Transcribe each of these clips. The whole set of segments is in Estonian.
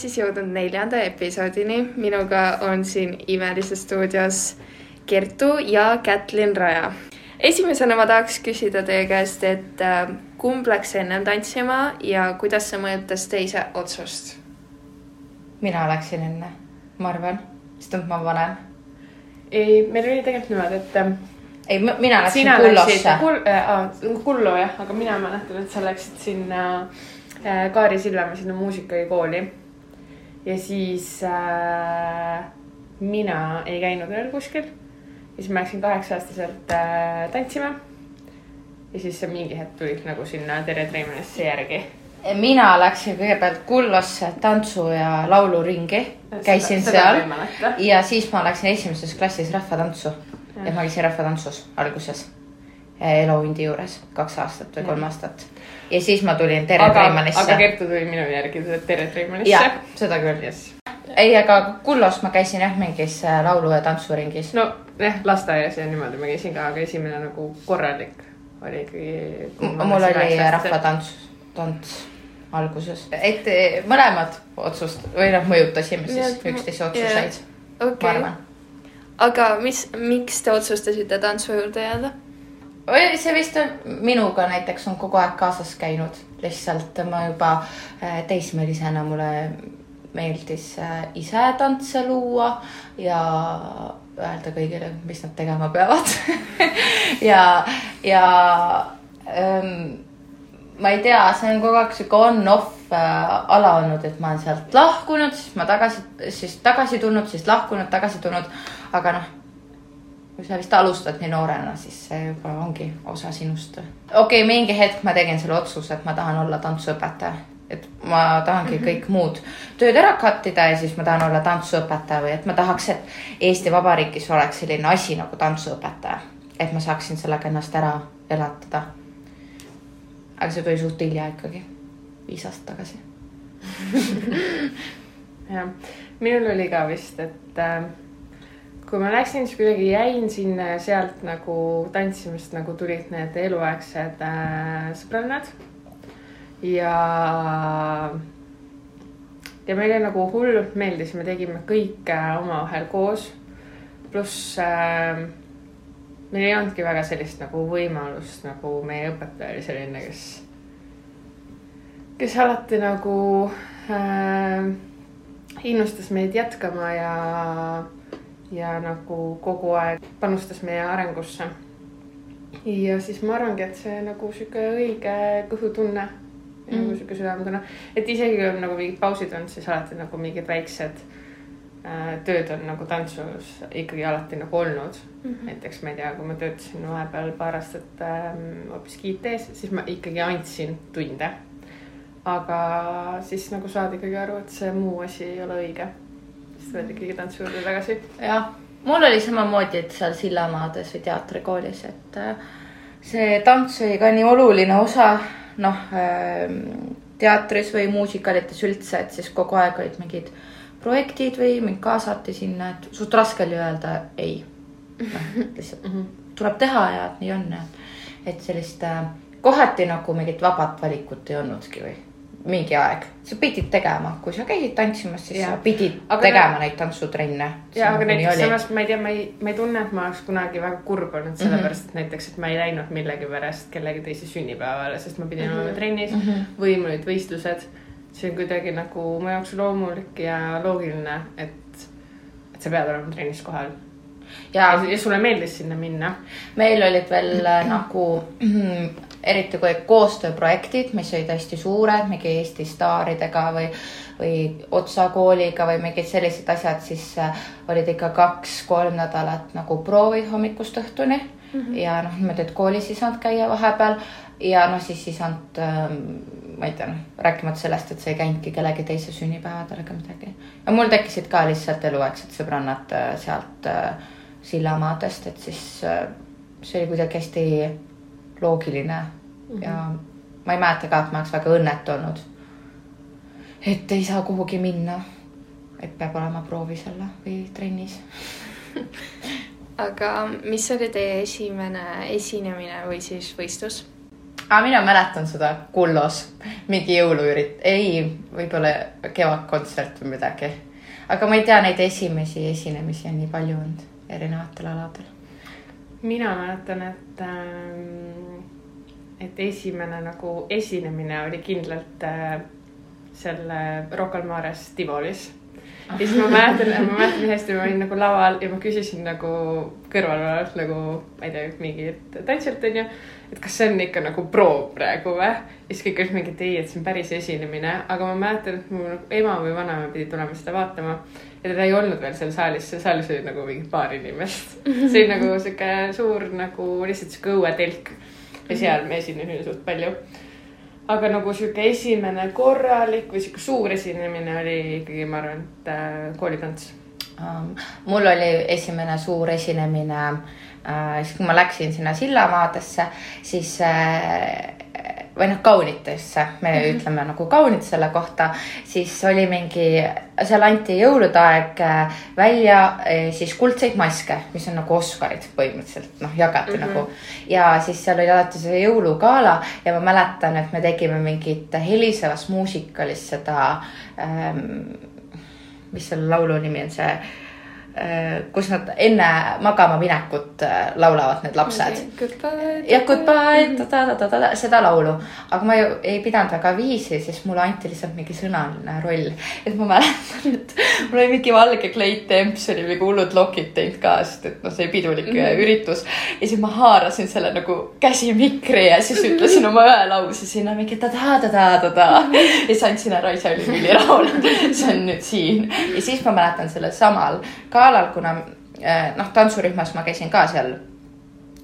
siis jõudnud neljanda episoodini. minuga on siin Imelises stuudios Kertu ja Kätlin Raja. esimesena ma tahaks küsida teie käest, et äh, kumb läks ennem tantsima ja kuidas see mõjutas teise otsust? mina läksin enne, ma arvan, sest et ma vanem. ei, meil oli tegelikult niimoodi, et ähm, ei, mina läksin sina Kullosse läksid kul- äh,, Kullo jah, aga mina mäletan, et sa läksid sinna äh, Kaari Sillamäe sinna muusikakooli. Ja siis äh, mina ei käinud veel kuskil. ja siis ma läksin kaheksa-aastaselt äh, tantsima. ja siis mingi hetk tulid nagu sinna Tere Treimanisse järgi. mina läksin kõigepealt Kullosse tantsu ja lauluringi, käisin seal ja siis ma läksin esimeses klassis rahvatantsu. et ma käisin rahvatantsus alguses Elohundi juures kaks aastat või kolm aastat ja siis ma tulin Tere aga, aga Treimanisse. Kertu tuli minu järgi Tere Treimanisse. seda küll, Yes. ei, aga Kullos ma käisin jah mingis äh, laulu- ja tantsuringis. no jah, lasteaias ja niimoodi ma käisin ka, aga esimene nagu korralik oli ikkagi. mul oli rahvatants, tants alguses, et eh, mõlemad otsust või noh, mõjutasime siis üksteise otsuseid, ma okei okay., aga mis, miks te otsustasite tantsu juurde jääda? See vist on minuga näiteks on kogu aeg kaasas käinud, lihtsalt ma juba äh, teismelisena mulle meeldis äh, ise tantse luua ja öelda kõigile, mis nad tegema peavad. Ja, ja ähm, ma ei tea, see on kogu aeg sihuke on-off äh, ala olnud, et ma olen sealt lahkunud, siis ma tagasi, siis tagasi tulnud, siis lahkunud, tagasi tulnud, aga noh kui sa vist alustad nii noorena, siis see juba ongi osa sinust. okei okay,, mingi hetk ma tegin selle otsuse, et ma tahan olla tantsuõpetaja. et ma tahangi mm -hmm. kõik muud tööd ära cut ida ja siis ma tahan olla tantsuõpetaja või et ma tahaks, et Eesti Vabariigis oleks selline asi nagu tantsuõpetaja. et ma saaksin sellega ennast ära elatada. aga see tuli suht hilja ikkagi, viis aastat tagasi. jah, minul oli ka vist, et äh, kui ma läksin, siis kuidagi jäin sinna ja sealt nagu tantsimist nagu tulid need eluaegsed äh, sõbrannad. ja, ja meile nagu hullult meeldis, me tegime kõike omavahel koos. pluss äh, meil ei olnudki väga sellist nagu võimalust, nagu meie õpetaja oli selline, kes, kes alati nagu äh, innustas meid jätkama ja, ja nagu kogu aeg panustas meie arengusse. ja siis ma arvangi, et see nagu sihuke õige kõhutunne mm., nagu sihuke südametunne, et isegi kui on nagu mingid pausid olnud, siis alati nagu mingid väiksed äh, tööd on nagu tantsus ikkagi alati nagu olnud mm. -hmm. näiteks ma ei tea, kui ma töötasin vahepeal paar aastat ähm, hoopiski IT-s, siis ma ikkagi andsin tunde aga siis nagu saad ikkagi aru, et see muu asi ei ole õige. Siis tuled ikkagi tantsu juurde tagasi. jah, mul oli samamoodi, et seal Sillamaades või teatrikoolis, et äh, see tants oli ka nii oluline osa, noh teatris või muusikalites üldse, et siis kogu aeg olid mingid projektid või mind kaasati sinna, et suht raske oli öelda ei. noh, lihtsalt tuleb teha ja nii on et sellist äh, kohati nagu mingit vabat valikut ei olnudki või mingi aeg, sa pidid tegema, kui sa käisid tantsimas, siis Jah. sa pidid Aga tegema neid tantsutrenne. ja, aga näiteks samas ma ei tea, ma ei, ma ei tunne, et ma oleks kunagi väga kurb olnud sellepärast, et näiteks, et ma ei läinud millegipärast kellegi teise sünnipäevale, sest ma pidin olema trennis Mhm. või mul olid võistlused. see on kuidagi nagu mu jaoks loomulik ja loogiline, et, et sa pead olema trennis kohal. ja ja, ja sulle meeldis sinna minna. meil olid veel äh, nagu eriti kui koostööprojektid, mis olid hästi suured, mingi Eesti staaridega või, või Otsa kooliga või mingid sellised asjad, siis äh, olid ikka kaks-kolm nädalat nagu proovid hommikust õhtuni mm -hmm. ja noh, niimoodi, et koolis ei saanud käia vahepeal ja noh, siis ei saanud ähm, ma ei tea, noh, rääkimata sellest, et sa ei käinudki kellegi teise sünnipäevadel ega midagi. ja mul tekkisid ka lihtsalt eluaegsed sõbrannad äh, sealt äh, Sillamaadest, et siis see oli kuidagi hästi loogiline mm -hmm. ja ma ei mäleta ka, et ma oleks väga õnnetu olnud. et ei saa kuhugi minna. et peab olema proovis olla või trennis. aga mis oli teie esimene esinemine või siis võistlus? aga mina mäletan seda Kullos, mingi jõuluürit-, ei, võib-olla kevadkontsert või midagi. aga ma ei tea neid esimesi esinemisi on nii palju olnud erinevatel aladel. mina mäletan, et ähm, et esimene nagu esinemine oli kindlalt äh, seal Rocca al Mares Tivolis ja siis ma mäletan, ma mäletan nii hästi, ma olin nagu laval ja ma küsisin nagu kõrvalolevalt nagu, ma ei tea, mingilt tantsijalt onju, et kas see on ikka nagu proov praegu või? ja siis kõik olid mingi, et ei, et see on päris esinemine, aga ma mäletan, et mu nagu ema või vanaema pidi tulema seda vaatama. ja teda ei olnud veel seal saalis, seal saalis oli nagu mingi paar inimest. see oli nagu sihuke suur nagu lihtsalt sihuke õuetelk ja seal me esinesime suht palju aga nagu sihuke esimene korralik või sihuke suur esinemine oli ikkagi, ma arvan, et äh, koolitants um,. mul oli esimene suur esinemine äh,, siis kui ma läksin sinna Sillamaadesse, siis äh, või noh, kaunitesse, me mm -hmm. ütleme nagu kaunid selle kohta, siis oli mingi, seal anti jõulude aeg äh, välja äh, siis kuldseid maske, mis on nagu Oscarid põhimõtteliselt noh, jagati mm -hmm. nagu. ja siis seal oli alati see jõulugala ja ma mäletan, et me tegime mingit helisevas muusikalis seda ähm,. mis selle laulu nimi on, see kus nad enne magama minekut äh, laulavad, need lapsed. jah, goodbye, ta-ta-ta-ta-ta, seda laulu. aga ma ju ei pidanud väga viisi, siis mulle anti lihtsalt mingi sõnaline roll. et ma mäletan, et mul oli mingi valge kleidtemps, oli mingi hullud lokid teinud ka, sest et noh, see pidulik mm -hmm. üritus. ja siis ma haarasin selle nagu käsimikri ja siis ütlesin oma ühe lause sinna mingi ta-ta-ta-ta-ta. ja siis andsin ära, ise olin ülirahul. see on nüüd siin. ja siis ma mäletan sellel samal ka galal, kuna eh, noh, tantsurühmas ma käisin ka seal.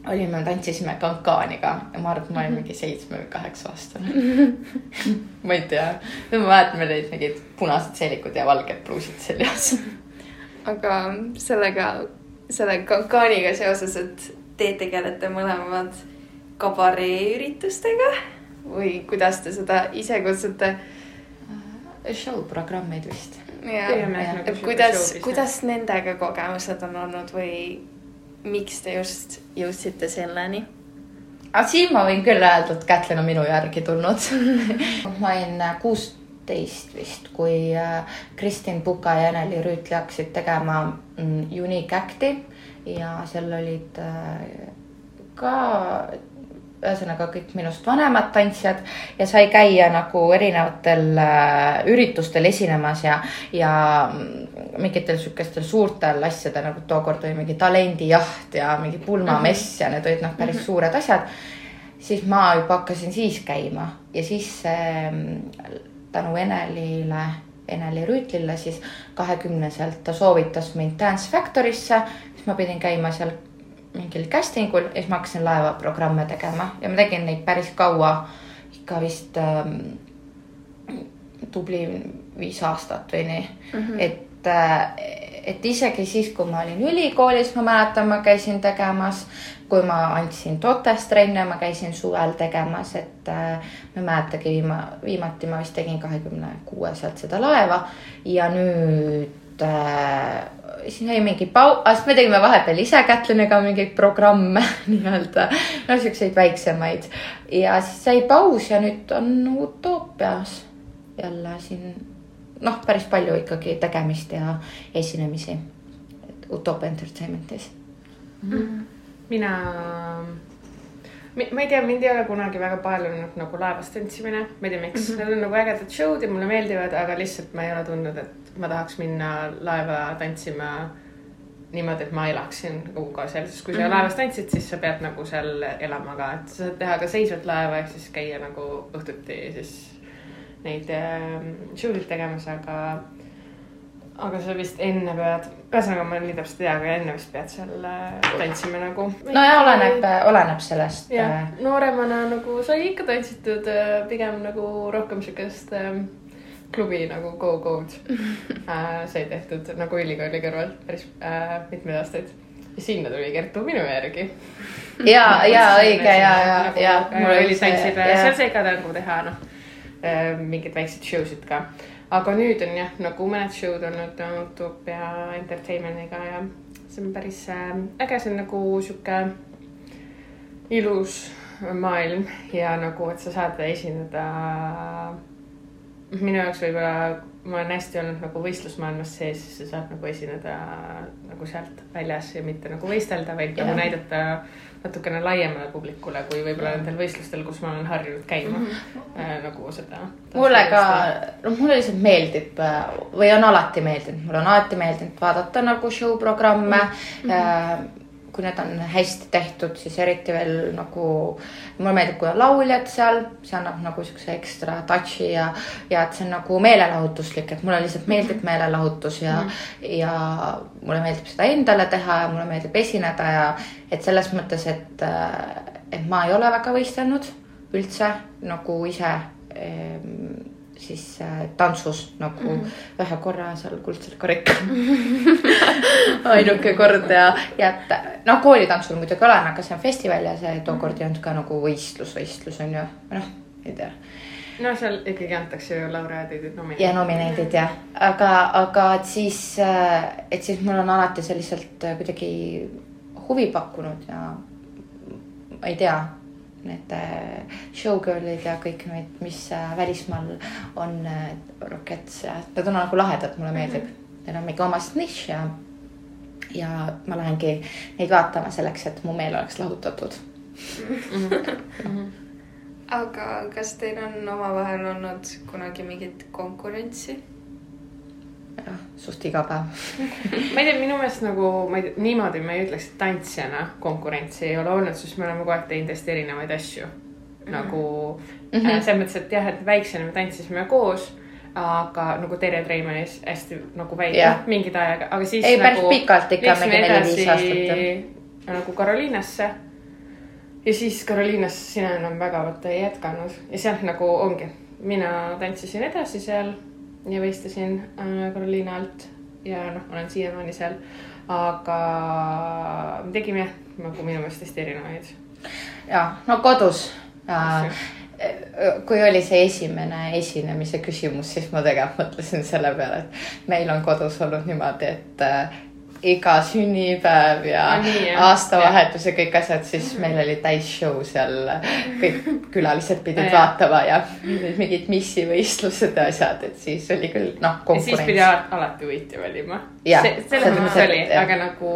olime, tantsisime kankaaniga ja ma arvan, et ma olin mingi seitsme või kaheksa aastane. Ma ei tea, ma mäletan veel neid mingid punased seelikud ja valged pluusid seljas aga sellega, selle kankaaniga seoses, et te tegelete mõlemad kabareeüritustega või kuidas te seda ise kutsute? show programmid vist kuidas, kuidas nendega kogemused on olnud või miks te just jõudsite selleni? aga siin ma võin küll öelda, et Kätlin on minu järgi tulnud. Ma olin äh, kuusteist vist, kui äh, Kristin Puka ja Eneli Rüütli hakkasid tegema mm, Unique Acti. Ja seal olid äh, ka ühesõnaga kõik minust vanemad tantsijad ja sai käia nagu erinevatel äh, üritustel esinemas ja, ja mingitel sihukestel suurtel asjadel nagu tookord oli mingi talendijaht ja mingi pulmamess ja need olid noh, päris mhm. suured asjad. siis ma juba hakkasin siis käima ja siis äh, tänu Enelile Eneli Rüütlile siis kahekümneselt ta soovitas mind Dance Factory'sse, siis ma pidin käima seal mingil casting ul ja siis ma hakkasin laevaprogramme tegema. Ja ma tegin neid päris kaua. ikka vist ähm, tubli viis aastat või nii. Mm, -hmm. et äh, et isegi siis, kui ma olin ülikoolis, ma mäletan, ma käisin tegemas, kui ma andsin Totes trenne, ma käisin suvel tegemas, et äh, ma ei mäletagi, viima-, viimati ma vist tegin kahekümne kuueselt seda laeva. Ja nüüd äh, siis jäi mingi pau-, sest me tegime vahepeal ise Kätliniga mingeid programme nii-öelda, no siukseid väiksemaid. ja siis sai paus ja nüüd on utoopias jälle siin noh, päris palju ikkagi tegemist ja esinemisi. Utopia Entertainmentis mm. -hmm. mina, ma ei tea, mind ei ole kunagi väga paelunud nagu laevas tantsimine, ma ei tea, miks mm, -hmm. need on nagu ägedad show'd ja mulle meeldivad, aga lihtsalt ma ei ole tundnud, et ma tahaks minna laeva tantsima niimoodi, et ma elaksin kogu seal, sest kui sa mm -hmm. laevas tantsid, siis sa pead nagu seal elama ka, et sa saad teha ka seisvat laeva, ehk siis käia nagu õhtuti siis neid äh, show sid tegemas, aga, aga sa vist enne pead, ühesõnaga ma nii täpselt ei tea, aga enne vist pead seal äh, tantsima nagu. no ja oleneb, oleneb sellest. jah, äh, nooremana nagu sai ikka tantsitud äh, pigem nagu rohkem siukest äh, klubi nagu Go Go'd äh, sai tehtud nagu ülikooli kõrval päris äh, mitmeid aastaid. ja sinna tuli Kertu minu järgi. ja, ja õige ja, ja, ja. mul oli tantsid, seal sai ka nagu teha noh äh, mingeid väikseid show sid ka. aga nüüd on jah, nagu mõned show'd olnud Utopia Entertainment'iga ja see on päris äh, äge, see on nagu sihuke ilus maailm ja nagu, et sa saad esineda. Minu jaoks võib-olla, ma olen hästi olnud nagu võistlusmaailmas sees, siis sa saad nagu esineda nagu sealt väljas ja mitte nagu võistelda, vaid yeah. nagu näidata natukene laiemale publikule kui võib-olla nendel võistlustel, kus ma olen harjunud käima mm -hmm. äh, nagu seda. mulle ka, noh, mulle lihtsalt meeldib äh, või on alati meeldinud, mulle on alati meeldinud vaadata nagu show programme mm. -hmm. Äh, kui need on hästi tehtud, siis eriti veel nagu mulle meeldib, kui on lauljad seal, see annab nagu siukse ekstra touch'i ja, ja et see on nagu meelelahutuslik, et mulle lihtsalt meeldib meelelahutus ja mm, ja mulle meeldib seda endale teha ja mulle meeldib esineda ja et selles mõttes, et, et ma ei ole väga võistelnud üldse nagu ise siis äh, tantsus nagu mm -hmm. ühe korra seal kuldselt karikal ainuke kord ja, ja et noh, koolitantsul muidugi olen, aga see on festival ja see tookord ei olnud ka nagu võistlus, võistlus on ju, noh, ei tea no seal ikkagi antakse ju laureaadid, nominaadid. ja nominaadid jah, aga, aga et siis, äh, et siis mul on alati see lihtsalt kuidagi huvi pakkunud ja ma ei tea need äh, showgirl'id ja kõik need, mis äh, välismaal on, äh, Rockets ja need on nagu lahedad, mulle meeldib. Neil on mingi oma nišš ja, ja ma lähengi neid vaatama selleks, et mu meel oleks lahutatud mm. -hmm. aga kas teil on omavahel olnud kunagi mingit konkurentsi? Jah, suht iga päev ma ei tea, minu meelest nagu ma ei tea, niimoodi ma ei ütleks, et tantsijana konkurentsi ei ole olnud, sest me oleme kogu aeg teinud hästi erinevaid asju mm. -hmm. nagu mm -hmm. äh, selles mõttes, et jah, et väiksena me tantsisime koos aga nagu Terje Treimanis hästi nagu väike yeah., mingid aega, aga siis. ei nagu,, päris pikalt ikka, mingi neli-viis aastat. nagu Karoliinasse. ja siis Karoliinas sina enam väga vaata ei jätkanud ja sealt nagu ongi, mina tantsisin edasi seal ja võistlesin äh, Karoliina alt ja noh, olen siiamaani seal. aga me tegime nagu minu meelest hästi erinevaid. ja no kodus äh, kui oli see esimene esinemise küsimus, siis ma tegelikult mõtlesin selle peale, et meil on kodus olnud niimoodi, et äh, iga sünnipäev ja ah, nii, aastavahetus ja kõik asjad, siis -hmm. meil oli täis show seal. kõik külalised pidid ja, vaatama ja mingid missivõistlused ja asjad, et siis oli küll noh. siis pidi alati võitja valima. selles mõttes oli, aga nagu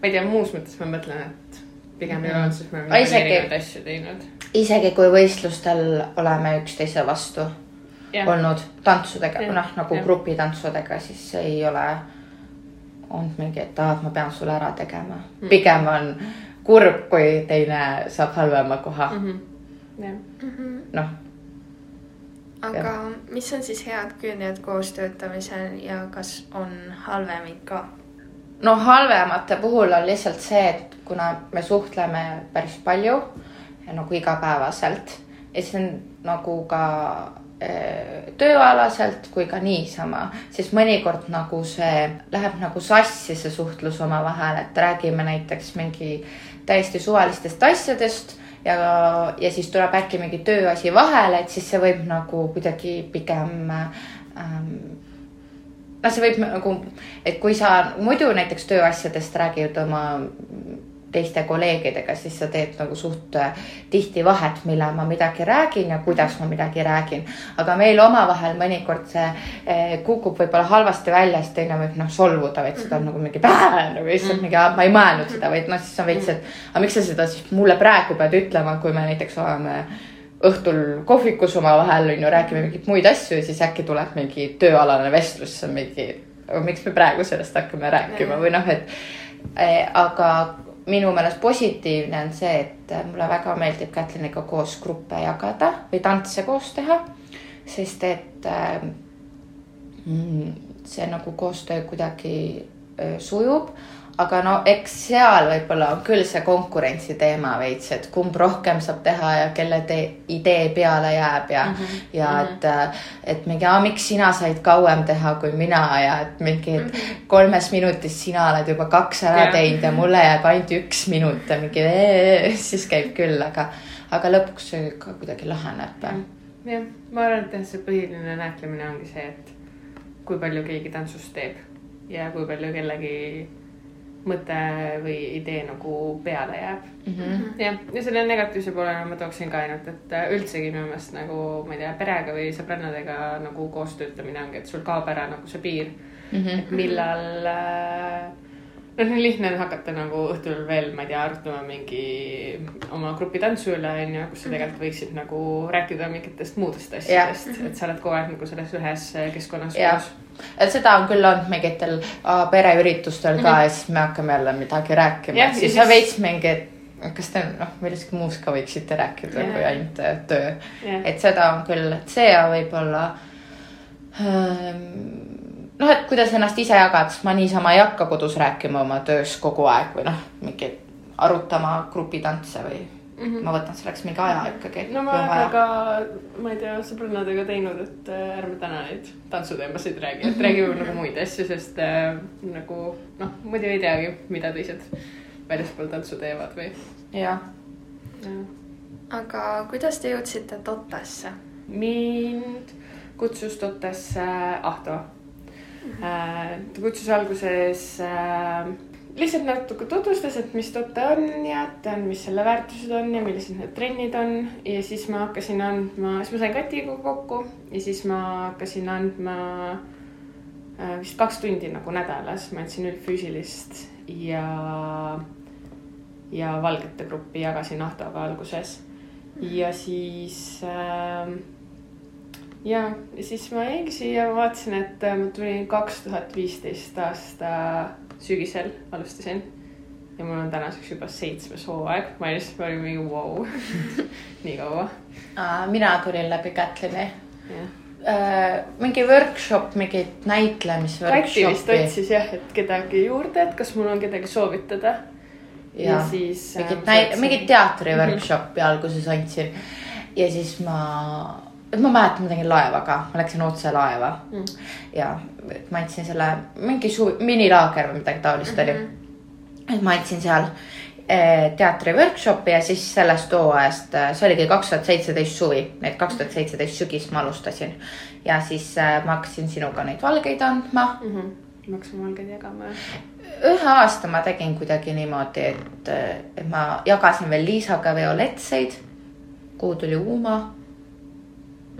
ma ei tea, muus mõttes ma mõtlen, et pigem ei olnud, sest me oleme isegi, erinevaid asju teinud. isegi kui võistlustel oleme üksteise vastu ja. olnud tantsudega, noh nagu ja. grupitansudega, siis ei ole olnud mingi, et aa, et ma pean sulle ära tegema mm.. pigem on kurb, kui teine saab halvema koha mm. -hmm. Mm -hmm. noh. aga ja. mis on siis head küljed koostöötamisel ja kas on halvemid ka? no halvemate puhul on lihtsalt see, et kuna me suhtleme päris palju nagu igapäevaselt ja siis on nagu ka tööalaselt kui ka niisama, siis mõnikord nagu see läheb nagu sassi, see suhtlus omavahel, et räägime näiteks mingi täiesti suvalistest asjadest ja, ja siis tuleb äkki mingi tööasi vahele, et siis see võib nagu kuidagi pigem ähm, noh, see võib nagu, et kui sa muidu näiteks tööasjadest räägid oma teiste kolleegidega, siis sa teed nagu suht äh, tihti vahet, millal ma midagi räägin ja kuidas ma midagi räägin. aga meil omavahel mõnikord see eh, kukub võib-olla halvasti välja, siis teine võib noh solvuda, vaid seda on nagu mingi nagu lihtsalt mm. mingi, ma ei mõelnud seda, vaid noh, siis on veits, et aga miks sa seda siis mulle praegu pead ütlema, kui me näiteks oleme õhtul kohvikus omavahel on ju, räägime mingeid muid asju ja siis äkki tuleb mingi tööalane vestlus, mingi, miks me praegu sellest hakkame rääkima või noh, et eh, aga minu meelest positiivne on see, et mulle väga meeldib Kätliniga koos gruppe jagada või tantse koos teha. sest et äh, see nagu koostöö kuidagi äh, sujub aga no eks seal võib-olla on küll see konkurentsi teema veits, et kumb rohkem saab teha ja kelle idee peale jääb ja mm, -hmm. ja mhm. et, et mingi, miks sina said kauem teha kui mina ja et mingi mm -hmm. kolmes minutis sina oled juba kaks ära yeah. teinud ja mulle jääb ainult üks minut ja mingi siis käib küll, aga, aga lõpuks see ka kuidagi laheneb. -hmm. jah, ma arvan, et jah, see põhiline näitlemine ongi see, et kui palju keegi tantsust teeb ja kui palju kellegi mõte või idee nagu peale jääb mm. -hmm. jah, ja selle negatiivse poolena ma tooksin ka ainult, et äh, üldsegi minu meelest nagu ma ei tea, perega või sõbrannadega nagu koos töötamine ongi, et sul kaob ära nagu see piir mm. -hmm. et millal äh, noh, nii lihtne on hakata nagu õhtul veel, ma ei tea, arutama mingi oma grupitantsu üle, onju, kus sa tegelikult võiksid nagu rääkida mingitest muudest asjadest, et sa oled kogu aeg nagu selles ühes keskkonnas koos. Et seda on küll olnud mingitel uh, pereüritustel ka mm -hmm. ja siis me hakkame jälle midagi rääkima, et siis sa veits mingi, et kas te noh, millestki muust ka võiksite rääkida yeah. kui ainult äh, töö. Yeah.. et seda on küll, et see võib-olla ähm, noh, et kuidas ennast ise jagad, ma niisama ei hakka kodus rääkima oma töös kogu aeg või noh, mingi arutama grupitantse või mm. -hmm. ma võtan selleks mingi aja ikkagi. no ma olen ka, ma ei tea, sõbrannadega teinud, et äh, ärme täna neid tantsuteemasid räägi, et räägime nagu muid asju, sest äh, nagu noh, muidu ei teagi, mida teised väljaspool tantsu teevad või. jah ja.. aga kuidas te jõudsite Totasse? mind kutsus Totasse Ahto. Ta kutsus alguses äh, lihtsalt natuke tutvustas, et mis tote on ja tean, mis selle väärtused on ja millised need trennid on. Ja siis ma hakkasin andma, siis ma sain Katiga kokku ja siis ma hakkasin andma äh, vist kaks tundi nagu nädalas, ma andsin üldfüüsilist ja, ja valgete gruppi jagasin Ahtoga alguses. Ja siis äh, ja, ja siis ma jäingi siia, vaatasin, et ma tulin kaks tuhat viisteist aasta sügisel alustasin ja mul on tänaseks juba seitsmes hooaeg, ma lihtsalt olin mingi vau wow. nii kaua. mina tulin läbi Kätlini yeah.. Äh, mingi workshop, mingit näitlemis. Kati vist otsis jah, et kedagi juurde, et kas mul on kedagi soovitada. ja, ja siis. mingit äh, näit-, mingit teatri workshopi mm -hmm. alguses andsin ja siis ma et ma mäletan, ma tegin laevaga, ma läksin otse laeva mm. ja ma andsin selle mingi suvi, minilaager või midagi taolist mm -hmm. oli. Mhm. et ma andsin seal eh, teatri workshopi ja siis sellest hooajast, eh, see oligi kaks tuhat seitseteist suvi, et kaks tuhat seitseteist sügis ma alustasin. ja siis äh, ma hakkasin sinuga neid valgeid andma mm. -hmm. me hakkasime valgeid jagama jah? ühe aasta ma tegin kuidagi niimoodi, et, et ma jagasin veel Liisaga violettseid, kuhu tuli Uuma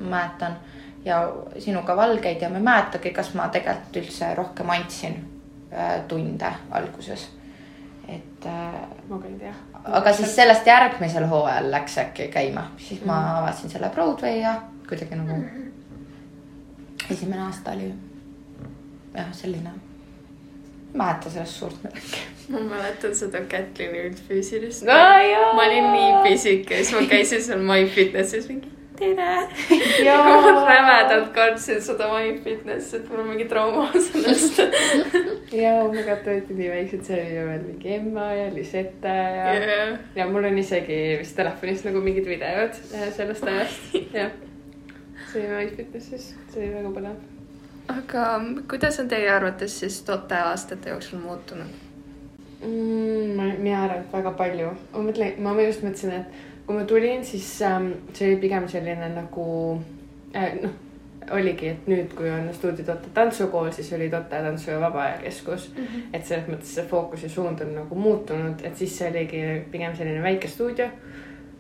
mäletan ja sinuga valgeid ja ma ei mäletagi, kas ma tegelikult üldse rohkem andsin äh, tunde alguses. et äh,. ma ka ei tea. aga siis sellest järgmisel hooajal läks äkki käima, siis ma mhm. avasin selle Broadway ja kuidagi nagu mm. esimene aasta oli jah, selline mäleta sellest suurt midagi. ma mäletan seda Kätlini üldfüüsilist no,. ma olin nii pisike, siis ma käisin seal MyFitnessis mingi tere. rämedalt kartsin seda MyFitnessi, et mul on mingi trauma sellest ja me ka olite nii väiksed, see oli veel mingi Emma ja Lisette ja yeah., ja mul on isegi vist telefonis nagu mingid videod äh, sellest ajast, jah. see oli MyFitnessis, see oli väga põnev. aga kuidas on teie arvates siis Tote aastate jooksul muutunud mm,? ma, mina arvan, et väga palju. ma mõtlen, ma just mõtlesin, et kui ma tulin, siis ähm, see oli pigem selline nagu äh, noh, oligi, et nüüd, kui on stuudio Tote tantsukool, siis oli Tote tantsu ja vaba aja keskus mm. -hmm. et selles mõttes see fookus ja suund on nagu muutunud, et siis see oligi pigem selline väike stuudio.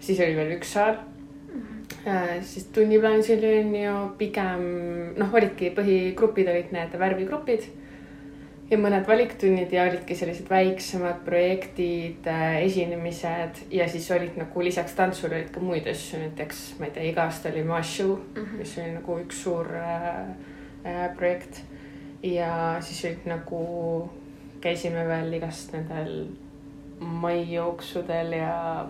siis oli veel üks saal mm. -hmm. Äh, siis tunniplaanis oli on ju pigem noh, olidki põhigrupid olid need värvigrupid ja mõned valiktunnid ja olidki sellised väiksemad projektid, äh, esinemised ja siis olid nagu lisaks tantsule olid ka muid asju, näiteks ma ei tea, iga aasta oli Mashu mm, -hmm. mis oli nagu üks suur äh, äh, projekt. ja siis olid nagu, käisime veel igast nendel maijooksudel ja.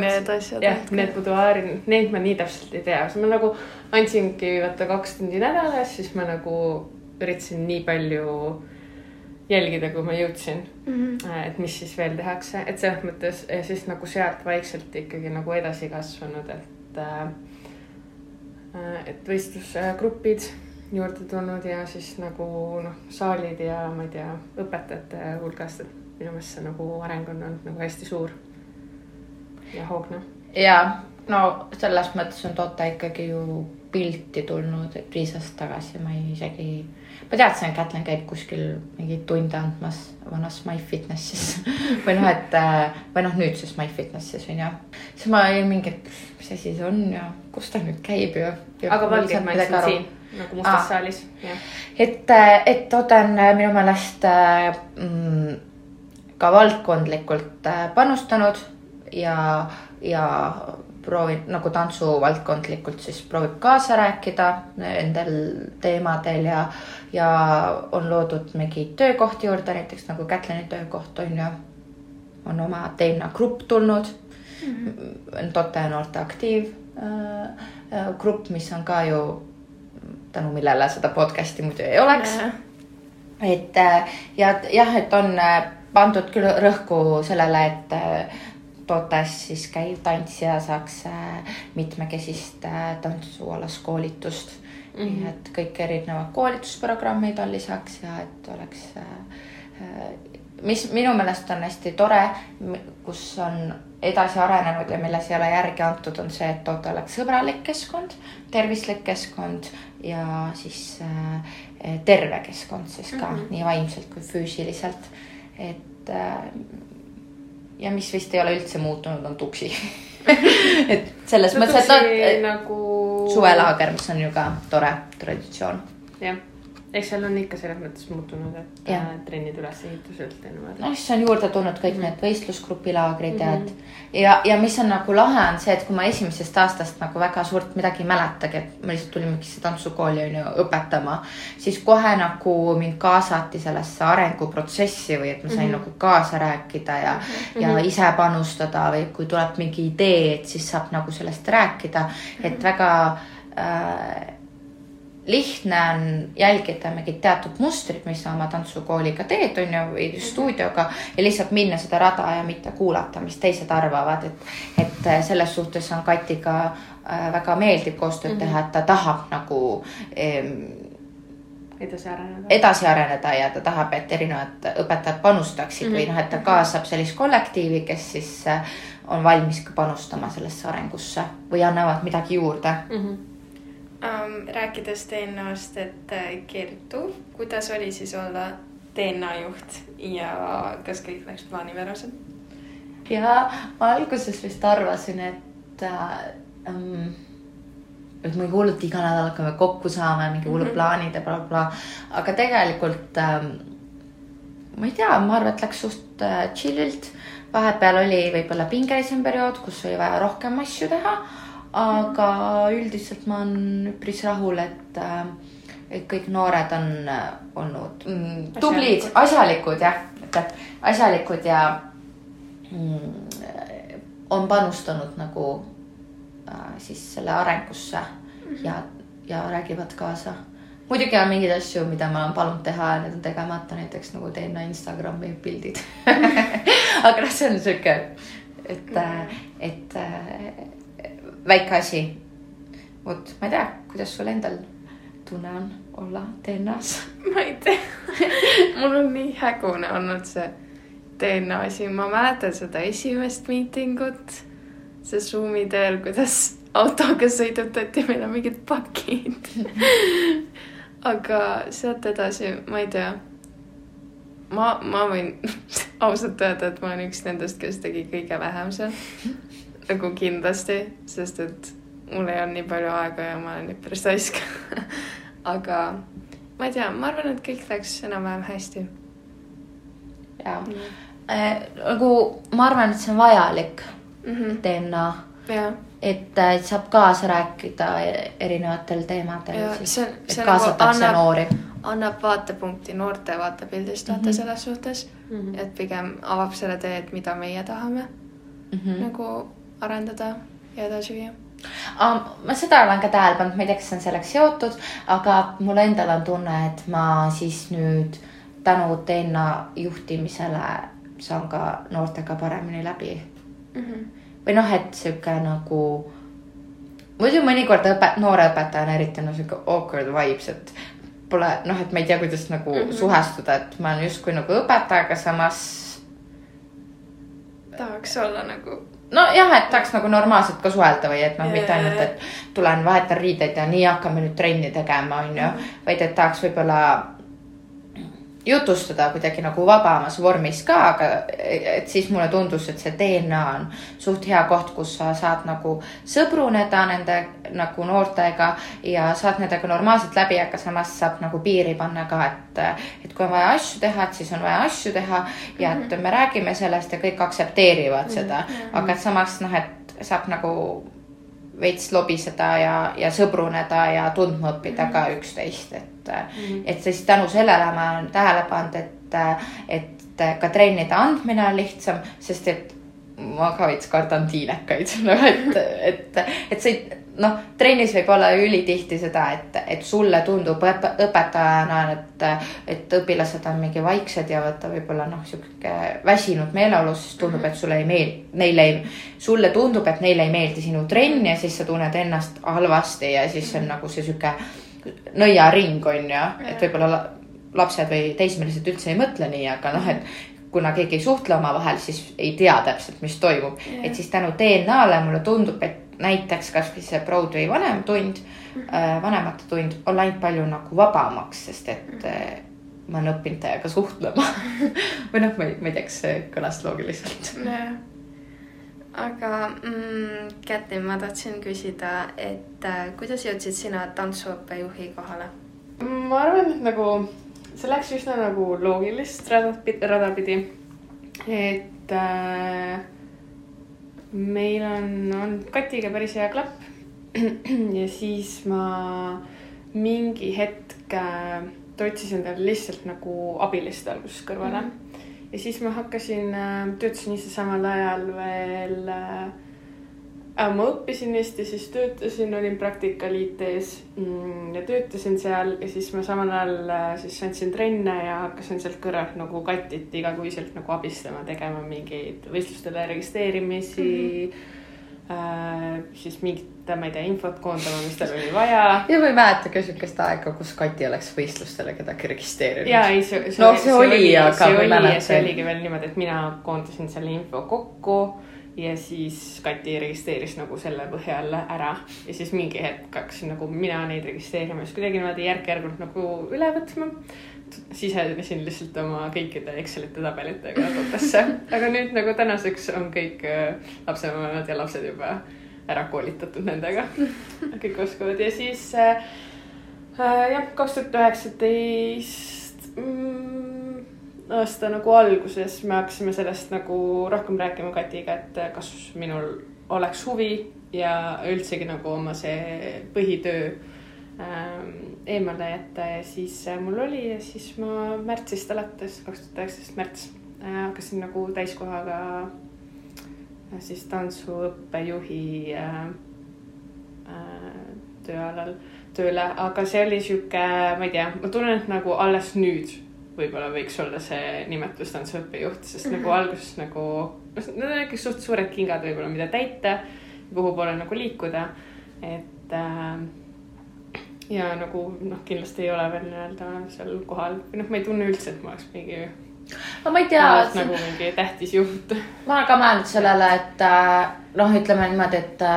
Need asjad. jah, need buduaari, neid ma nii täpselt ei tea, ma nagu andsingi vaata kaks tundi nädalas, siis ma nagu üritasin nii palju jälgida, kui ma jõudsin mm. -hmm. et mis siis veel tehakse, et selles mõttes ja siis nagu sealt vaikselt ikkagi nagu edasi kasvanud, et äh,. et võistlusgrupid juurde tulnud ja siis nagu noh, saalid ja ma ei tea, õpetajate hulgast, et minu meelest see nagu areng on olnud nagu hästi suur ja hoogne. ja no selles mõttes on Tote ikkagi ju pilti tulnud Riisast tagasi, ma ei isegi, ma teadsin, et Kätlin käib kuskil mingeid tunde andmas vanas MyFitnessis või noh, et äh, või noh, nüüdses MyFitnessis on ju. siis ma olin mingi, et mis asi see on ja kus ta nüüd käib ja, ja. aga valged maitsevad siin nagu mustas Aa. saalis, et, et Ott on äh, minu meelest äh, mm, ka valdkondlikult äh, panustanud ja, ja proovib nagu tantsuvaldkondlikult siis proovib kaasa rääkida nendel teemadel ja, ja on loodud mingeid töökohti juurde, näiteks nagu Kätlini töökoht on ju, on oma Teena Grupp tulnud mm. -hmm. Tote noorte aktiiv äh, äh, grupp, mis on ka ju tänu millele seda podcast'i muidu ei oleks. et äh, ja jah, et on äh, pandud küll rõhku sellele, et tootes siis käiv tantsija saaks äh, mitmekesist äh, tantsualast koolitust mm. -hmm. nii et kõik erinevad koolitusprogrammid on lisaks ja et oleks äh,, mis minu meelest on hästi tore, kus on edasi arenenud ja milles ei ole järgi antud, on see, et toote oleks sõbralik keskkond, tervislik keskkond ja siis terve keskkond siis ka mm. -hmm. nii vaimselt kui füüsiliselt. et ja mis vist ei ole üldse muutunud, on tuksi. et selles mõttes, et noh, nagu. suvelaager, mis on ju ka tore traditsioon. jah, eks seal on ikka selles mõttes muutunud, et Jah. äh, trennide ülesehituselt ja niimoodi. noh, siis on juurde tulnud kõik need võistlusgrupi laagrid ja et ja, ja mis on nagu lahe, on see, et kui ma esimesest aastast nagu väga suurt midagi ei mäletagi, et me lihtsalt tulime mingisse tantsukooli on ju õpetama, siis kohe nagu mind kaasati sellesse arenguprotsessi või et ma sain mm -hmm. nagu kaasa rääkida ja mm, -hmm. ja ise panustada või kui tuleb mingi idee, et siis saab nagu sellest rääkida, et väga äh, lihtne on jälgida mingit teatud mustrit, mis sa oma tantsukooliga teed, on ju, või stuudioga ja lihtsalt minna seda rada ja mitte kuulata, mis teised arvavad, et, et äh, selles suhtes on Katiga äh, väga meeldib koostööd teha, et ta tahab nagu ähm, edasi areneda. edasi areneda ja ta tahab, et erinevad õpetajad panustaksid mm -hmm. või noh, et ta kaasab sellist kollektiivi, kes siis äh, on valmis ka panustama sellesse arengusse või annavad midagi juurde Mhm. um,. rääkides DNA-st, et äh, Kertu, kuidas oli siis olla DNA juht ja kas kõik läks plaanipäraselt? ja ma alguses vist arvasin, et äh, ähm, et me hullult iga nädal hakkame kokku saama ja mingi hullud mm -hmm. plaanid ja blablabla bla.. aga tegelikult ähm, ma ei tea, ma arvan, et läks suht äh, chill'ilt. vahepeal oli võib-olla pingelisem periood, kus oli vaja rohkem asju teha. Aga üldiselt ma olen üpris rahul, et äh, et kõik noored on äh, olnud mm, tublid, asjalikud jah, aitäh, asjalikud ja mm, on panustanud nagu äh, siis selle arengusse mm -hmm. ja, ja räägivad kaasa. muidugi on mingeid asju, mida ma olen palunud teha ja need on tegemata, näiteks nagu teen Instagrami pildid. aga noh, see on sihuke, et, et äh, väike asi. vot, ma ei tea, kuidas sul endal tunne on olla DNA-s? ma ei tea, mul on nii hägune olnud see DNA asi, ma mäletan seda esimest miitingut, see Zoomi teel, kuidas autoga sõidutati, meil on mingid pakid. aga sealt edasi, ma ei tea. ma, ma võin ausalt öelda, et ma olen üks nendest, kes tegi kõige vähem seal. Nagu kindlasti, sest et mul ei olnud nii palju aega ja ma olen üpris raisk. aga ma ei tea, ma arvan, et kõik läks enam-vähem hästi. ja äh, nagu ma arvan, et see on vajalik Mhm. DNA, ja, et äh, saab kaasa rääkida erinevatel teemadel et see kaasatakse nagu annab- noori. annab vaatepunkti noorte vaatepildist vaata mm. -hmm. selles suhtes, Mhm. et pigem avab selle tee, et mida meie tahame mm Mhm. -hmm. nagu arendada ja edasi viia. ma seda olen ka tähele pannud, ma ei tea, kas see on sellega seotud, aga mul endal on tunne, et ma siis nüüd tänu DNA juhtimisele saan ka noortega paremini läbi Mm -hmm. või noh, et sihuke nagu, muidu mõnikord õpe-, noore õpetajana eriti on sihuke awkward vibes, et pole noh, et ma ei tea, kuidas nagu mm. -hmm. suhestuda, et ma olen justkui nagu õpetaja, aga samas tahaks olla nagu nojah, et tahaks nagu normaalselt ka suhelda või et noh, mitte Jaa, ainult, et tulen, vahetan riideid ja nii hakkame nüüd trenni tegema, onju. vaid et tahaks võib-olla jutustada kuidagi nagu vabamas vormis ka, aga et siis mulle tundus, et see DNA on suht hea koht, kus sa saad nagu sõbruneda nende nagu noortega ja saad nendega normaalselt läbi, aga samas saab nagu piiri panna ka, et, et kui on vaja asju teha, et siis on vaja asju teha ja et me räägime sellest ja kõik aktsepteerivad seda, aga et samas noh, et saab nagu veits lobiseda ja, ja sõbruneda ja tundma õppida ka üksteist, et mm., et siis tänu sellele ma olen tähele pannud, et, et ka trennide andmine on lihtsam, sest et ma ka veits kardan tiinekaid, et, et, et see noh, trennis võib olla ülitihti seda, et, et sulle tundub õp õpetajana, et, et õpilased on mingi vaiksed ja vaata võib-olla noh, sihuke väsinud meeleolus, siis tundub, et sulle ei meeldi, neile ei, sulle tundub, et neile ei meeldi sinu trenn ja siis sa tunned ennast halvasti ja siis on nagu see sihuke nõiaring on ju, et võib-olla la- lapsed või teismelised üldse ei mõtle nii, aga noh, et kuna keegi ei suhtle omavahel, siis ei tea täpselt, mis toimub. Et siis tänu DNA-le mulle tundub, et näiteks kasvõi see Broadway vanem tund mm, -hmm. vanemate tund on läinud palju nagu vabamaks, sest et äh, ma olen õppinud teiega suhtlema või noh, ma ei, ma ei tea, kas see kõlas loogiliselt. jah. aga mm, Kätlin, ma tahtsin küsida, et äh, kuidas jõudsid sina tantsuõppejuhi kohale? ma arvan, et nagu see läks üsna nagu loogilist rada, rada pidi. et äh, meil on olnud Katiga päris hea klapp. ja siis ma mingi hetk äh, otsisin endale lihtsalt nagu abilist alguses kõrvale mm. -hmm. ja siis ma hakkasin äh,, töötasin ise samal ajal veel äh, Äh, ma õppisin Eesti, siis töötasin, olin praktikal IT-s mm, ja töötasin seal ja siis ma samal ajal äh, siis andsin trenne ja hakkasin sealt kõrvalt nagu katit igakuiselt nagu abistama, tegema mingeid võistlustele registreerimisi mm. -hmm. Äh, siis mingit, ma ei tea, infot koondama, mis tal oli vaja. ja ma ei mäleta ka sihukest aega, kus Kati oleks võistlustele kedagi registreerinud. ja ei, see, see, No see oli, aga see ma oli mäletan. ja see oligi veel niimoodi, et mina koondasin selle info kokku ja siis Kati registreeris nagu selle põhjal ära ja siis mingi hetk hakkasin nagu mina neid registreerima, siis kuidagi niimoodi järk-järgult nagu üle võtma. sisenesin lihtsalt oma kõikide Excelite tabelitega kodudesse, aga nüüd nagu tänaseks on kõik äh, lapsevanemad ja lapsed juba ära koolitatud nendega. kõik oskavad ja siis äh, äh, jah, kaks tuhat üheksateist mm, aasta nagu alguses me hakkasime sellest nagu rohkem rääkima Katiga, et kas minul oleks huvi ja üldsegi nagu oma see põhitöö ähm, eemale jätta ja siis mul oli ja siis ma märtsist alates, kaks tuhat üheksateist märts äh, hakkasin nagu täiskohaga äh, siis tantsuõppejuhi äh, tööalal tööle, aga see oli sihuke, ma ei tea, ma tunnen, et nagu alles nüüd võib-olla võiks olla see nimetus tantsuõppejuht, sest mm -hmm. nagu alguses nagu, noh, need on ikka suht suured kingad võib-olla, mida täita, kuhu poole nagu liikuda, et äh, ja nagu noh, kindlasti ei ole veel nii-öelda seal kohal või noh, ma ei tunne üldse, et ma oleks mingi, no ma ei tea, nagu mingi tähtis juht. ma olen ka mõelnud sellele, et äh, noh, ütleme niimoodi, et,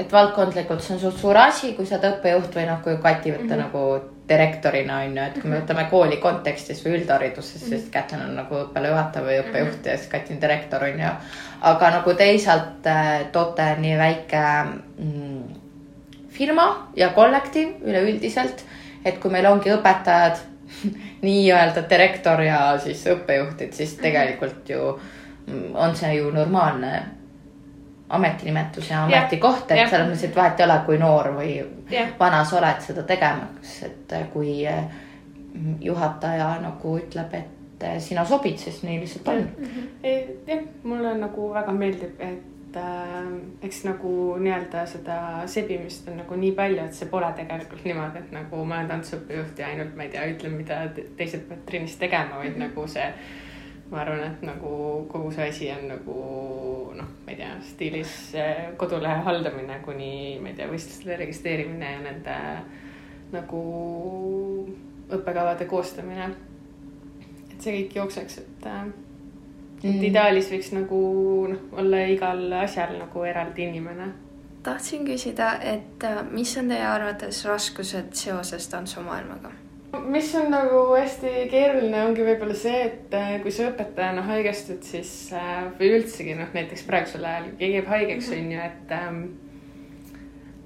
et valdkondlikult see on suht suur asi, kui sa oled õppejuht või noh, kui Kati võtta mm -hmm. nagu direktorina on ju, et kui me võtame kooli kontekstis või üldhariduses, siis Kätlin on nagu õppealajuhataja või õppejuht ja siis Kati on direktor on ju. aga nagu teisalt äh, Tote on nii väike mm, firma ja kollektiiv üleüldiselt, et kui meil ongi õpetajad, nii-öelda direktor ja siis õppejuhtid, siis tegelikult ju mm, on see ju normaalne ametinimetus ja ametikoht, et selles mõttes, et vahet ei ole, kui noor või jah, vana sa oled seda tegemas, et kui eh, juhataja nagu ütleb, et eh, sina sobid, siis nii lihtsalt on. jah, mulle nagu väga meeldib, et äh, eks nagu nii-öelda seda sebimist on nagu nii palju, et see pole tegelikult niimoodi, et nagu ma olen tantsuõppejuht ja ainult ma ei tea, ütlen, mida te- teised peavad trennis tegema, vaid mm -hmm. nagu see ma arvan, et nagu kogu see asi on nagu noh, ma ei tea, stiilis eh, kodulehe haldamine kuni ma ei tea, võistlustele registreerimine ja nende nagu õppekavade koostamine. et see kõik jookseks, et äh, et Mm. ideaalis võiks nagu noh, olla igal asjal nagu eraldi inimene. tahtsin küsida, et äh, mis on teie arvates raskused seoses tantsumaailmaga? Mis on nagu hästi keeruline, ongi võib-olla see, et äh, kui sa õpetajana haigestud, siis äh, või üldsegi noh, näiteks praegusel ajal keegi jääb haigeks, on ju, et ähm,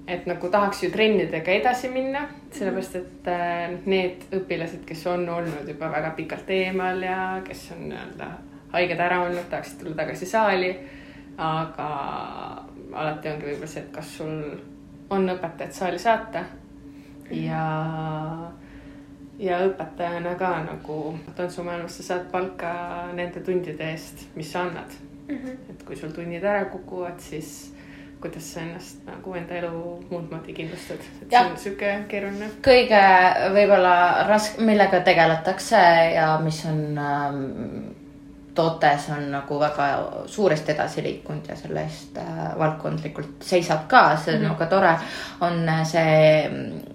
et nagu tahaks ju trennidega edasi minna, sellepärast et äh, need õpilased, kes on olnud juba väga pikalt eemal ja kes on nii-öelda haiged ära olnud, tahaksid tulla tagasi saali. aga alati ongi võib-olla see, et kas sul on õpetajat saali saata ja ja õpetajana ka nagu tantsumaailmas sa saad palka nende tundide eest, mis sa annad. et kui sul tunnid ära kukuvad, siis kuidas sa ennast nagu enda elu muud moodi kindlustad, et see Jah. on sihuke keeruline. kõige võib-olla raske, millega tegeletakse ja mis on ähm, tootes on nagu väga suuresti edasi liikunud ja selle eest äh, valdkondlikult seisab ka, see on mm -hmm. väga tore, on see mm,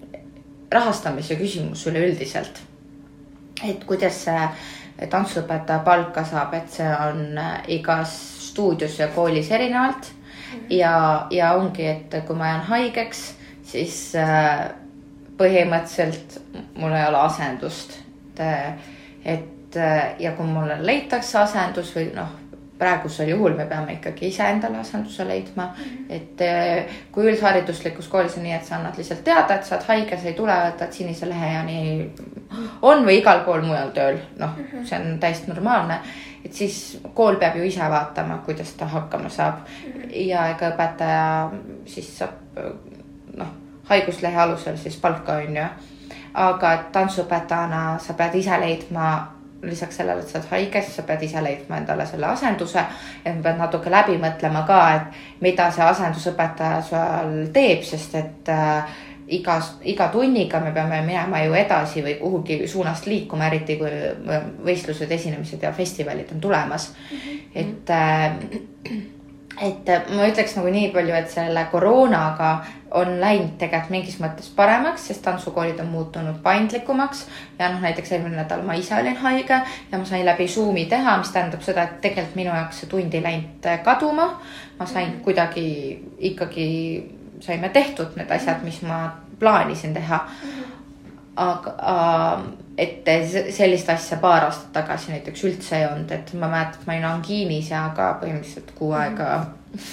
rahastamise küsimus üleüldiselt. et kuidas see tantsuõpetaja palka saab, et see on äh, igas stuudios ja koolis erinevalt ja, ja ongi, et kui ma jään haigeks, siis äh, põhimõtteliselt mul ei ole asendust. et, et äh, ja kui mulle leitakse asendus või noh, praegusel juhul me peame ikkagi ise endale asenduse leidma mm. -hmm. et äh, kui üldhariduslikus koolis on nii, et sa annad lihtsalt teada, et sa oled haige, sa ei tule, võtad sinise lehe ja nii on või igal pool mujal tööl, noh, see on täiesti normaalne. et siis kool peab ju ise vaatama, kuidas ta hakkama saab ja ega õpetaja siis saab noh, haiguslehe alusel siis palka on ju. aga et tantsuõpetajana sa pead ise leidma lisaks sellele, et sa oled haige, siis sa pead ise leidma endale selle asenduse. et ma pean natuke läbi mõtlema ka, et mida see asendusõpetaja seal teeb, sest et äh, igas, iga tunniga me peame minema ju edasi või kuhugi suunast liikuma, eriti kui võistlused, esinemised ja festivalid on tulemas mm. -hmm. et äh, et ma ütleks nagu nii palju, et selle koroonaga on läinud tegelikult mingis mõttes paremaks, sest tantsukoolid on muutunud paindlikumaks ja noh, näiteks eelmine nädal ma ise olin haige ja ma sain läbi Zoomi teha, mis tähendab seda, et tegelikult minu jaoks see tund ei läinud kaduma. ma sain kuidagi ikkagi, saime tehtud need asjad, mis ma plaanisin teha. Aga äh, et se- sellist asja paar aastat tagasi näiteks üldse ei olnud, et ma mäletan, et ma olin angiinis ja ka põhimõtteliselt kuu aega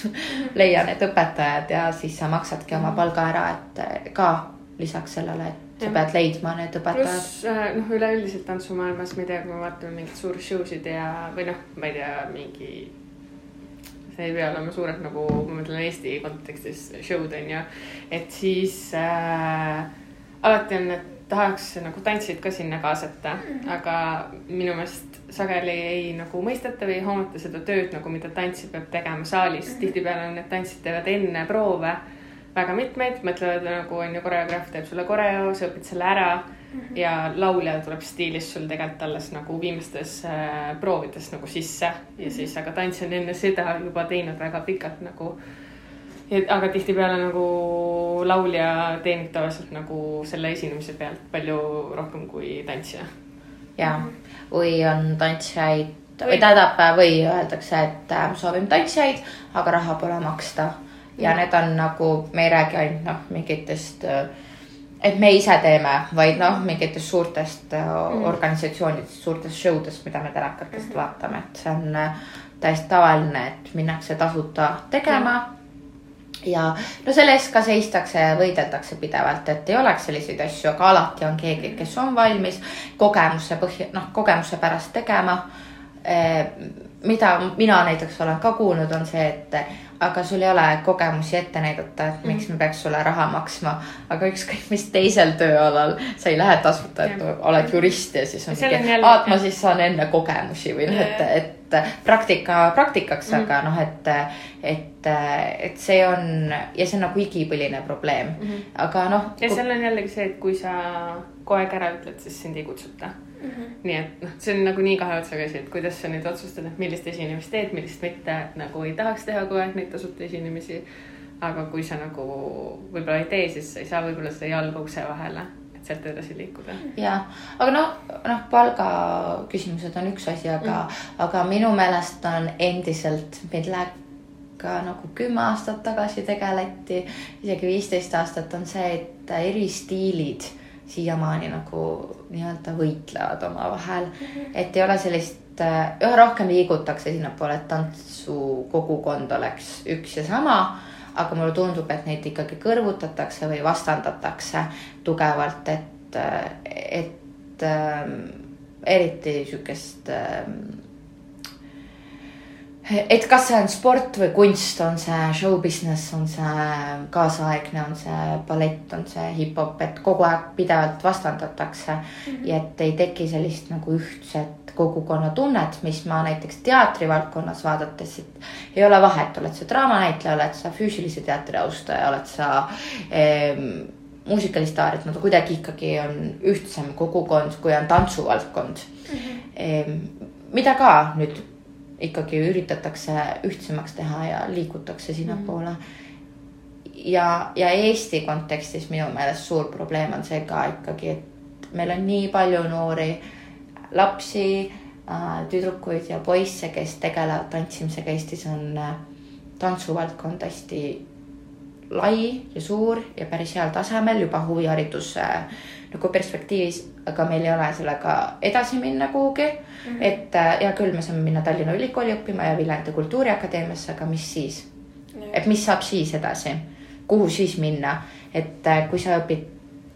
leian need õpetajad ja siis sa maksadki oma palga ära, et ka lisaks sellele, et sa pead leidma need õpetajad. pluss äh, noh, üleüldiselt tantsumaailmas, ma ei tea, kui me vaatame mingeid suuri show sid ja, või noh, ma ei tea, mingi. see ei pea olema suured nagu, ma mõtlen Eesti kontekstis show'd on ju, et siis äh, alati on, et tahaks nagu tantsid ka sinna kaasata mm, -hmm. aga minu meelest sageli ei nagu mõisteta või ei hoomata seda tööd nagu, mida tantsija peab tegema saalis mm -hmm.. tihtipeale need tantsijad teevad enne proove väga mitmeid, mõtlevad nagu on ju, koreograaf teeb sulle koreo, sa õpid selle ära mm -hmm. ja laulja tuleb stiilis sul tegelikult alles nagu viimastes äh, proovides nagu sisse ja siis, aga tantsija on enne seda juba teinud väga pikalt nagu. Aga tihtipeale nagu laulja teenib tavaliselt nagu selle esinemise pealt palju rohkem kui tantsija. ja, või on tantsijaid või Või- tähendab, või öeldakse, et äh, soovime tantsijaid, aga raha pole maksta. ja Mm. need on nagu, me ei räägi ainult noh, mingitest, et me ise teeme, vaid noh, mingitest suurtest mm. organisatsioonidest, suurtest show dest, mida me telekatest mm -hmm. vaatame, et see on äh, täiesti tavaline, et minnakse tasuta tegema ja no selle eest ka seistakse ja võideldakse pidevalt, et ei oleks selliseid asju, aga alati on keegi, kes on valmis kogemuse põhja, noh, kogemuse pärast tegema. mida mina näiteks olen ka kuulnud, on see, et aga sul ei ole kogemusi ette näidata, et miks me peaks sulle raha maksma, aga ükskõik mis teisel tööalal sa ei lähe tasuta, et oled jurist ja siis on aa, et ma siis saan enne kogemusi või noh, et, et praktika praktikaks Mhm. aga noh, et, et, et see on ja see on nagu igipõline probleem mm, -hmm. aga noh. ja seal on jällegi see, et kui sa kogu aeg ära ütled, siis sind ei kutsuta mm. -hmm. nii et noh, see on nagu nii kahe otsaga asi, et kuidas sa nüüd otsustad, et millist esinemist teed, millist mitte, et nagu ei tahaks teha kogu aeg neid tasuta esinemisi. aga kui sa nagu võib-olla ei tee, siis sa ei saa võib-olla seda jalga ukse vahele. et sealt edasi liikuda. ja, aga noh, noh, palga küsimused on üks asi, aga mm., aga minu meelest on endiselt, meid läheb ka nagu kümme aastat tagasi tegeleti, isegi viisteist aastat on see, et eri stiilid siiamaani nagu nii-öelda võitlevad omavahel mm. -hmm. et ei ole sellist, üha rohkem liigutakse sinnapoole, et tantsukogukond oleks üks ja sama aga mulle tundub, et neid ikkagi kõrvutatakse või vastandatakse tugevalt, et, et ähm, eriti sihukest ähm, et kas see on sport või kunst, on see show business, on see kaasaegne, on see ballett, on see hip-hop, et kogu aeg pidevalt vastandatakse mm. -hmm. ja et ei teki sellist nagu ühtset kogukonnatunnet, mis ma näiteks teatrivaldkonnas vaadates, et ei ole vahet, oled sa draamanäitleja, oled sa füüsilise teatri austaja, oled sa ehm, muusikalistaar, et nad kuidagi ikkagi on ühtsem kogukond, kui on tantsuvaldkond mm. -hmm. Ehm, mida ka nüüd ikkagi üritatakse ühtsemaks teha ja liigutakse sinnapoole mm. -hmm. ja, ja Eesti kontekstis minu meelest suur probleem on see ka ikkagi, et meil on nii palju noori lapsi, äh, tüdrukuid ja poisse, kes tegelevad tantsimisega. Eestis on äh, tantsuvaldkond hästi lai ja suur ja päris heal tasemel juba huvihariduse nagu perspektiivis, aga meil ei ole sellega edasi minna kuhugi mm. -hmm. et äh, hea küll, me saame minna Tallinna Ülikooli õppima ja Viljandi Kultuuriakadeemiasse, aga mis siis? et mis saab siis edasi, kuhu siis minna, et äh, kui sa õpid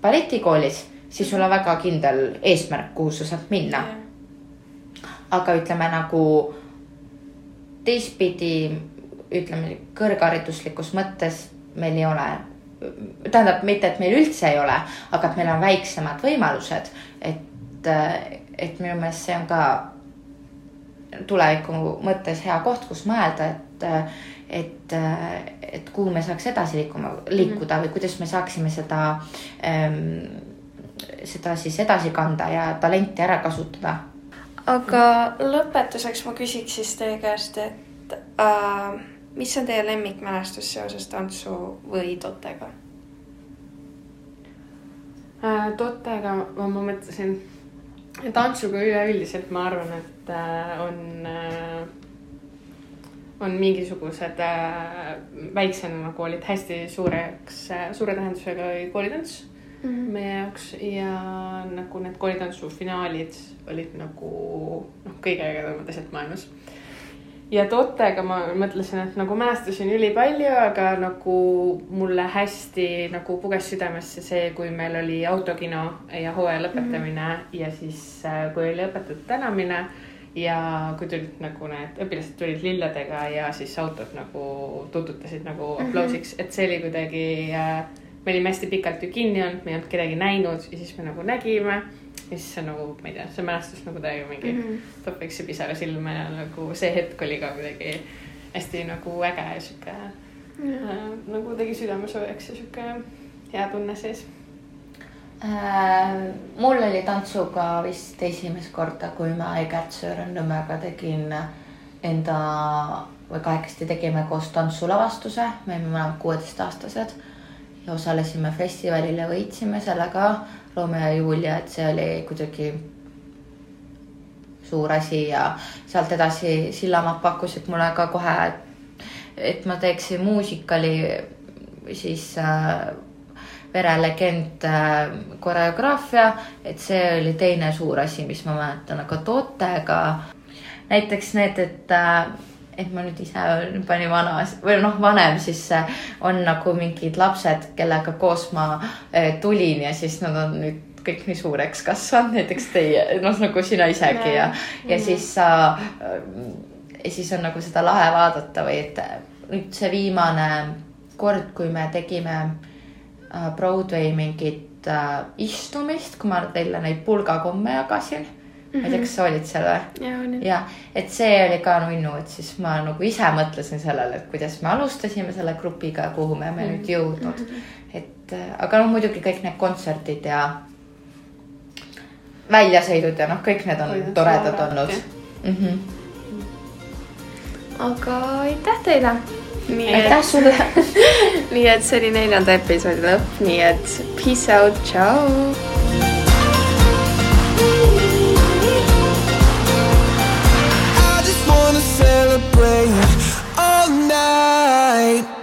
balletikoolis, siis sul on väga kindel eesmärk, kuhu sa saad minna. aga ütleme nagu teistpidi, ütleme kõrghariduslikus mõttes meil ei ole tähendab mitte, et meil üldse ei ole, aga et meil on väiksemad võimalused, et, et minu meelest see on ka tuleviku mõttes hea koht, kus mõelda, et, et, et kuhu me saaks edasi liikuma, liikuda või kuidas me saaksime seda ähm,, seda siis edasi kanda ja talenti ära kasutada. aga lõpetuseks ma küsiks siis teie käest, et äh, mis on teie lemmikmälestus seoses tantsu või totega äh,? Totega ma, ma mõtlesin, tantsuga üleüldiselt ma arvan, et äh, on äh, on mingisugused äh, väiksemad koolid hästi suureks äh,, suure tähendusega koolitants mm -hmm. meie jaoks ja nagu need koolitantsu finaalid olid nagu noh, kõige ägedamad asjad maailmas ja Tottega ma mõtlesin, et nagu mälestusin ülipalju, aga nagu mulle hästi nagu puges südamesse see, kui meil oli autokino ja hooaja lõpetamine mm -hmm. ja siis äh, kui oli õpetajate tänamine ja kui tulid nagu need õpilased tulid lilledega ja siis autod nagu tututasid nagu mhm. aplausiks mm, -hmm. et see oli kuidagi äh,. me olime hästi pikalt ju kinni olnud, me ei olnud kedagi näinud ja siis me nagu nägime siis see nagu, ma ei tea, see mälestus nagu täiega mingi mm -hmm. toob väikse pisara silma ja nagu see hetk oli ka kuidagi hästi nagu äge ja sihuke mm -hmm. äh, nagu tegi südame soojaks ja sihuke hea tunne sees äh,. mul oli tantsuga vist esimest korda, kui ma Egert Söören-Nõmmega tegin enda või kahekesti tegime koos tantsulavastuse, me olime mõlemad kuueteistaastased ja osalesime festivalil ja võitsime sellega Romeo ja Julia, et see oli kuidagi suur asi ja sealt edasi Sillamaa pakkusid mulle ka kohe, et ma teeksin muusikali siis äh, verelegend äh, koreograafia, et see oli teine suur asi, mis ma mäletan, aga tootega näiteks need, et äh, et ma nüüd ise olen juba nii vana või noh, vanem, siis on nagu mingid lapsed, kellega koos ma äh, tulin ja siis nad on nüüd kõik nii suureks kasvanud, näiteks teie, noh nagu sina isegi ja, ja siis sa, äh, siis on nagu seda lahe vaadata või et nüüd see viimane kord, kui me tegime äh, Broadway mingit istumist, kui ma teile neid pulgakomme jagasin. Ma ei tea, kas sa olid seal või? jah, et see oli ka nunnu, et siis ma nagu ise mõtlesin sellele, et kuidas me alustasime selle grupiga kuhu me oleme mm -hmm. nüüd jõudnud mm. -hmm. et aga noh, muidugi kõik need kontserdid ja väljasõidud ja noh, kõik need on Hoidnud toredad olnud mm. -hmm. aga aitäh teile. aitäh sulle nii et see oli neljanda episoodi lõpp, nii et peace out, tšau. celebrate all night.